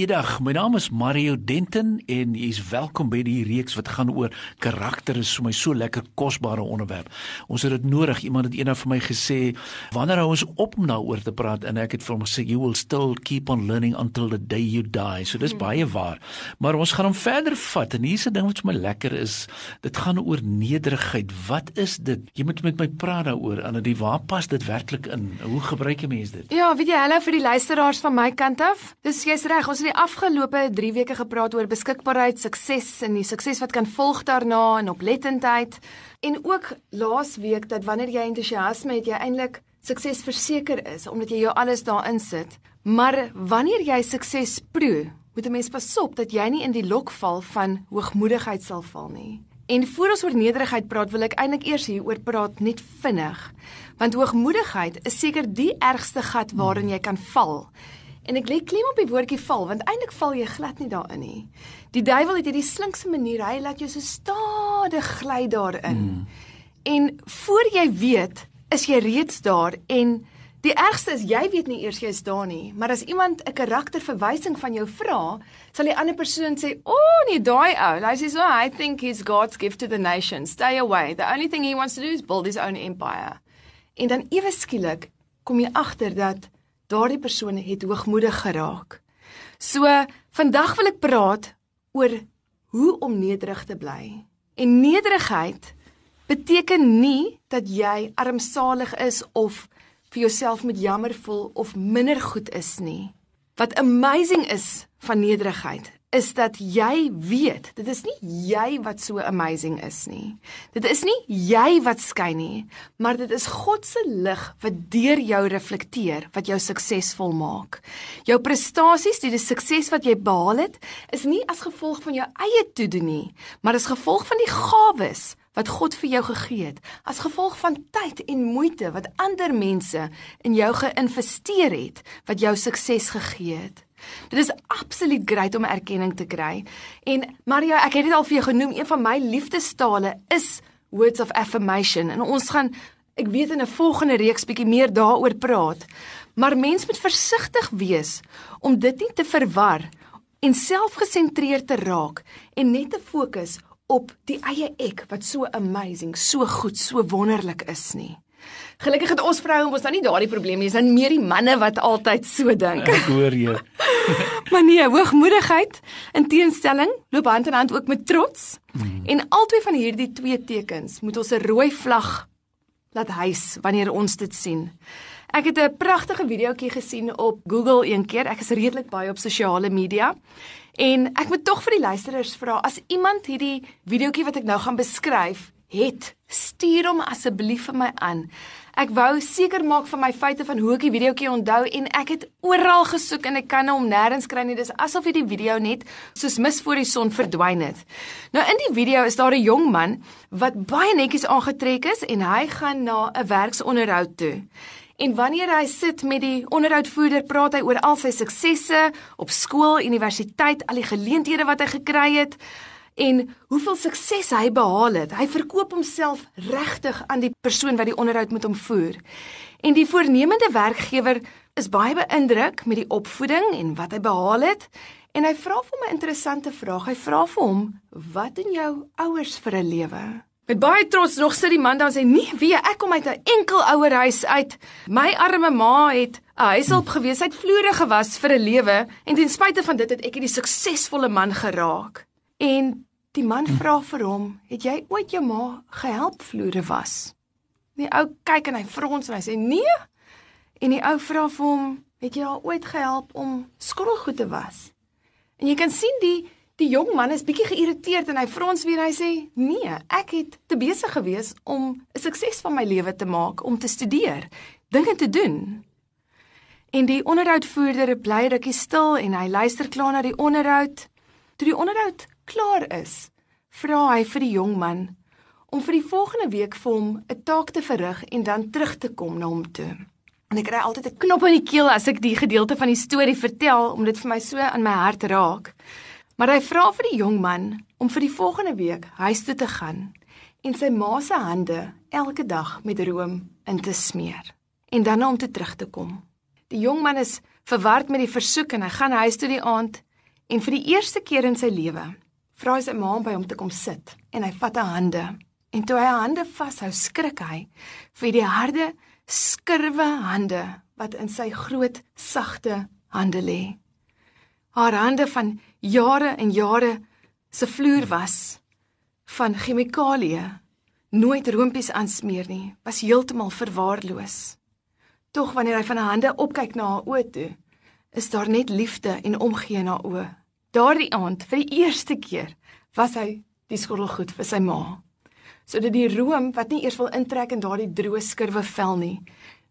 Goeiedag, my naam is Mario Denton en jy is welkom by die reeks wat gaan oor karakter is vir my so lekker kosbare onderwerp. Ons het dit nodig. Iemand het eendag vir my gesê wanneer hou ons op om daaroor te praat en ek het vir hom gesê you will still keep on learning until the day you die. So dis hmm. baie waar. Maar ons gaan hom verder vat en hier's 'n ding wat vir my lekker is. Dit gaan oor nederigheid. Wat is dit? Jy moet met my praat daaroor. En dit waar pas dit werklik in? Hoe gebruik jy mense dit? Ja, weet jy, hallo vir die luisteraars van my kant af. Dis jy's reg. Ons het die afgelope 3 weke gepraat oor beskikbaarheid, sukses en die sukses wat kan volg daarna en oplettendheid. En ook laas week dat wanneer jy entoesiasme het, jy eintlik sukses verseker is omdat jy jou alles daarin sit. Maar wanneer jy sukses proe, moet 'n mens pasop dat jy nie in die lok val van hoogmoedigheid sal val nie. En voor ons oor nederigheid praat, wil ek eintlik eers hier oor praat net vinnig. Want hoogmoedigheid is seker die ergste gat waarin jy kan val. En ek lê klem op die woordjie val want eintlik val jy glad nie daarin nie. Die duiwel het hierdie slinkse manier, hy laat jou so stadig gly daarin. Mm. En voor jy weet, is jy reeds daar en die ergste is jy weet nie eers jy is daar nie, maar as iemand 'n karakterverwysing van jou vra, sal die ander persoon sê, "O, oh, nee, daai ou, hy sê so, I think he's God's gift to the nation. Stay away. The only thing he wants to do is build his own empire." En dan ewe skielik kom jy agter dat daardie persoon het hoogmoedig geraak. So vandag wil ek praat oor hoe om nederig te bly. En nederigheid beteken nie dat jy armsalig is of vir jouself met jammer voel of minder goed is nie. Wat amazing is van nederigheid is dat jy weet, dit is nie jy wat so amazing is nie. Dit is nie jy wat skyn nie, maar dit is God se lig wat deur jou reflekteer wat jou suksesvol maak. Jou prestasies, die sukses wat jy behaal het, is nie as gevolg van jou eie toedoen nie, maar as gevolg van die gawes wat God vir jou gegee het, as gevolg van tyd en moeite wat ander mense in jou geïnvesteer het wat jou sukses gegee het. Dit is absoluut grait om erkenning te kry. En Maria, ek het dit al vir jou genoem, een van my liefdestale is words of affirmation. En ons gaan ek weet in 'n volgende reeks bietjie meer daaroor praat. Maar mens moet versigtig wees om dit nie te verwar en selfgesentreerd te raak en net te fokus op die eie ek wat so amazing, so goed, so wonderlik is nie. Gelukkig het ons vroue ons dan nie daardie probleem nie. Dis dan meer die manne wat altyd so dink. Ek hoor jou. maar nee, hoogmoedigheid in teenstelling loop hand in hand ook met trots. Mm. En albei van hierdie twee tekens moet ons 'n rooi vlag laat hys wanneer ons dit sien. Ek het 'n pragtige videoetjie gesien op Google een keer. Ek is redelik baie op sosiale media. En ek moet tog vir die luisteraars vra as iemand hierdie videoetjie wat ek nou gaan beskryf het, stuur hom asseblief vir my aan. Ek wou seker maak van my feite van hoe ek die videoetjie onthou en ek het oral gesoek en ek kan hom nêrens kry nie. Dis asof hierdie video net soos mis voor die son verdwyn het. Nou in die video is daar 'n jong man wat baie netjies aangetrek is en hy gaan na 'n werksonderhoud toe. En wanneer hy sit met die onderhoudvoerder, praat hy oor al sy suksesse op skool, universiteit, al die geleenthede wat hy gekry het en hoeveel sukses hy behaal het. Hy verkoop homself regtig aan die persoon wat die onderhoud met hom voer. En die voornemende werkgewer is baie beïndruk met die opvoeding en wat hy behaal het en hy vra vir hom 'n interessante vraag. Hy vra vir hom: "Wat doen jou ouers vir 'n lewe?" Met baie trots nog sit die man daar en sê: "Nee, wie ek kom uit 'n enkel ouer huis uit. My arme ma het 'n huishulp gewees, uit vloere gewas vir 'n lewe en ten spyte van dit het ek hierdie suksesvolle man geraak." En Die man vra vir hom: "Het jy ooit jou ma gehelp vloere was?" Die ou kyk en hy frons en hy sê: "Nee." En die ou vra vir hom: "Het jy haar ooit gehelp om skottelgoed te was?" En jy kan sien die die jong man is bietjie geïrriteerd en hy frons weer en hy sê: "Nee, ek het te besig gewees om 'n sukses van my lewe te maak, om te studeer, dinge te doen." En die onderhoudvoerder bly rukkie stil en hy luister klaar na die onderhoud. Toe die onderhoud klaar is, vra hy vir die jong man om vir die volgende week vir hom 'n taak te verrig en dan terug te kom na hom toe. En ek kry altyd 'n knop in die keel as ek die gedeelte van die storie vertel omdat dit vir my so aan my hart raak. Maar hy vra vir die jong man om vir die volgende week huis toe te gaan en sy ma se hande elke dag met room in te smeer en dan om te terug te kom. Die jong man is verward met die versoek en hy gaan huis toe die aand en vir die eerste keer in sy lewe vra hy sy ma om by hom te kom sit en hy vat haar hande. En toe hy haar hande vashou skrik hy vir die harde skurwe hande wat in sy groot sagte hande lê. Haar hande van jare en jare se vloer was van chemikalieë. Nooit roompies aansmeer nie was heeltemal verwaarloos. Tog wanneer hy van haar hande opkyk na haar oë toe is daar net liefde en omgee na oë Daardie aand, vir die eerste keer, was hy die skottelgoed vir sy ma. Sodat die room wat nie eers wil intrek in daardie droë skurwe vel nie,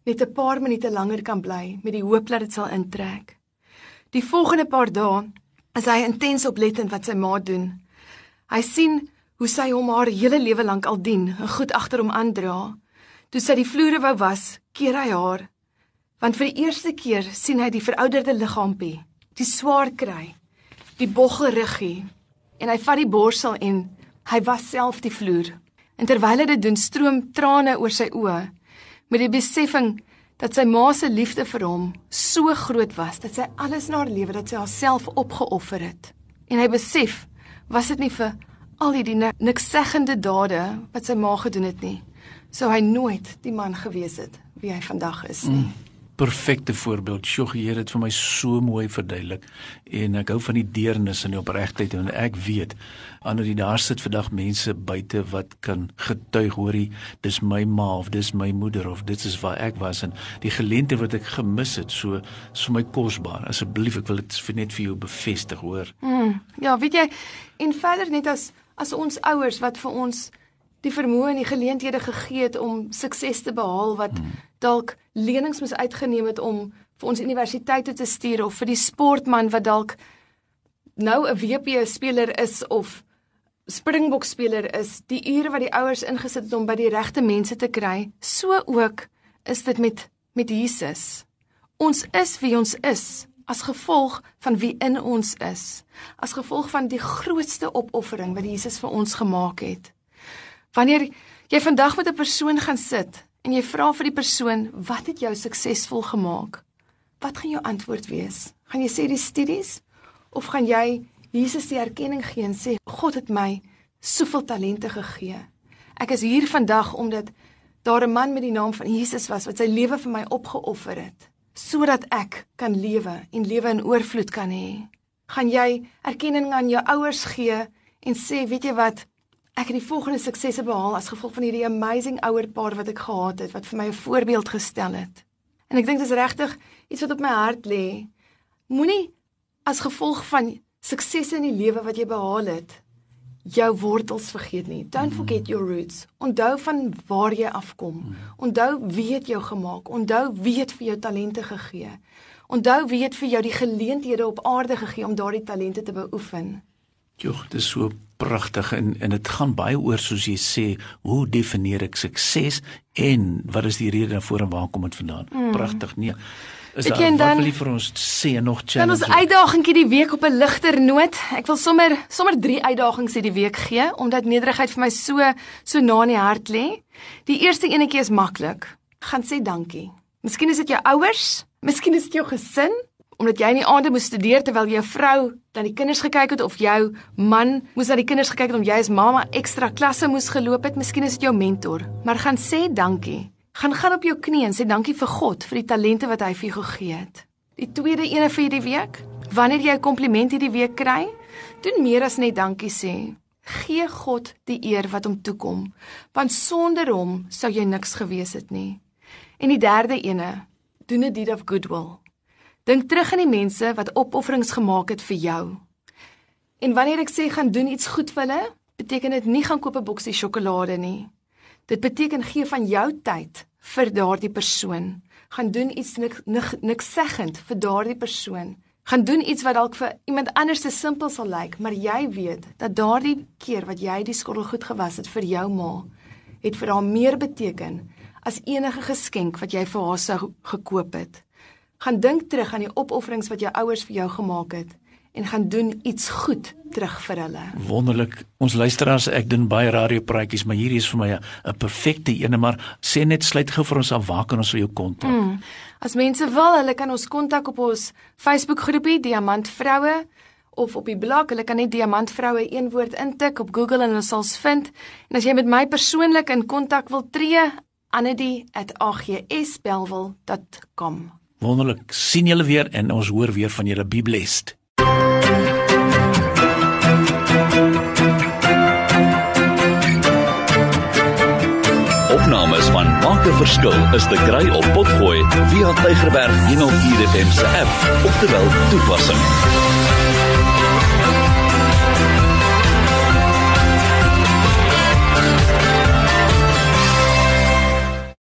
net 'n paar minute langer kan bly met die hoop dat dit sal intrek. Die volgende paar dae is hy intens oplettend wat sy ma doen. Hy sien hoe sy hom haar hele lewe lank al dien en goed agter hom aandra. Toe sy die vloere wou was, keer hy haar, want vir die eerste keer sien hy die verouderde liggaampie, die swaar kry die boggeruggie en hy vat die borsel en hy was self die vloer. En terwyl hy dit doen, stroom trane oor sy oë met die besefing dat sy ma se liefde vir hom so groot was dat sy alles na haar lewe dat sy haarself opgeoffer het. En hy besef, was dit nie vir al die niks seggende dade wat sy ma gedoen het nie, sou hy nooit die man gewees het wie hy vandag is nie. Mm perfekte voorbeeld. Sjoe, Heer het vir my so mooi verduidelik en ek hou van die deernis en die opregtheid en ek weet ander die daar sit vandag mense buite wat kan getuig hoorie dis my ma of dis my moeder of dit is waar ek was en die geleentheid wat ek gemis het so so my kosbaar. Asseblief ek wil dit net vir jou bevestig, hoor. Mm, ja, weet jy en verder net as as ons ouers wat vir ons die vermoë en die geleenthede gegee het om sukses te behaal wat hmm. Dalk lenings moes uitgeneem het om vir ons universiteite te stuur of vir die sportman wat dalk nou 'n WP speler is of Springbok speler is, die ure wat die ouers ingesit het om by die regte mense te kry, so ook is dit met met Jesus. Ons is wie ons is as gevolg van wie in ons is, as gevolg van die grootste opoffering wat Jesus vir ons gemaak het. Wanneer jy vandag met 'n persoon gaan sit en jy vra vir die persoon, "Wat het jou suksesvol gemaak?" Wat gaan jou antwoord wees? Gaan jy sê die studies of gaan jy Jesus die erkenning gee en sê, "God het my soveel talente gegee. Ek is hier vandag omdat daar 'n man met die naam van Jesus was wat sy lewe vir my opgeoffer het sodat ek kan lewe en lewe in oorvloed kan hê." Gaan jy erkenning aan jou ouers gee en sê, "Weet jy wat? Ek het die volgende suksese behaal as gevolg van hierdie amazing ouerpaar wat ek gehad het wat vir my 'n voorbeeld gestel het. En ek dink dis regtig iets wat op my hart lê. Moenie as gevolg van suksese in die lewe wat jy behaal het, jou wortels vergeet nie. Don't forget your roots. Onthou van waar jy afkom. Onthou wie het jou gemaak. Onthou wie het vir jou talente gegee. Onthou wie het vir jou die geleenthede op aarde gegee om daardie talente te beoefen. Joh, dit is so pragtig en en dit gaan baie oor soos jy sê, hoe definieer ek sukses en wat is die rede daarvoor en waar kom dit vandaan? Mm. Pragtig, nee. Is daar wat dan, wil jy vir ons sê nog challenge? Dan ons uitdagingkie die week op 'n ligter noot. Ek wil sommer sommer 3 uitdagings hierdie week gee omdat nederigheid vir my so so na in die hart lê. Die eerste enetjie is maklik. Gaan sê dankie. Miskien is dit jou ouers, miskien is dit jou gesin, omdat jy in die aande moes studeer terwyl jou vrou dan die kinders gekyk het of jou man moes na die kinders gekyk het om jy as mamma ekstra klasse moes geloop het, miskien is dit jou mentor, maar gaan sê dankie. Gaan gaan op jou knieë en sê dankie vir God vir die talente wat hy vir jou gegee het. Die tweede ene vir hierdie week, wanneer jy 'n kompliment hierdie week kry, doen meer as net dankie sê. Gee God die eer wat hom toekom, want sonder hom sou jy niks gewees het nie. En die derde ene, doen 'n deed of goodwill. Dink terug aan die mense wat opofferings gemaak het vir jou. En wanneer ek sê gaan doen iets goed vir hulle, beteken dit nie gaan koop 'n boksie sjokolade nie. Dit beteken gee van jou tyd vir daardie persoon. Gaan doen iets niks niks seggend vir daardie persoon. Gaan doen iets wat dalk vir iemand anders te simpel sal lyk, maar jy weet dat daardie keer wat jy die skottel goed gewas het vir jou ma, het vir haar meer beteken as enige geskenk wat jy vir haar sou gekoop het. Gaan dink terug aan die opofferings wat jou ouers vir jou gemaak het en gaan doen iets goed terug vir hulle. Wonderlik. Ons luisteraars, ek doen baie radiopraatjies, maar hierdie is vir my 'n perfekte ene, maar sê net sluit gou vir ons af waar kan ons vir jou kontak? Mm. As mense wil, hulle kan ons kontak op ons Facebook groepie Diamant Vroue of op die blog, hulle kan net Diamant Vroue een woord intik op Google en hulle sal ons vind. En as jy met my persoonlik in kontak wil tree, anedy@agsbelwel.com. Wonderlik. sien julle weer en ons hoor weer van julle. Be blessed. Opnames van Maak 'n Verskil is te kry op Potgooi via Tigerberg 104 FM se app of te wel toepassing.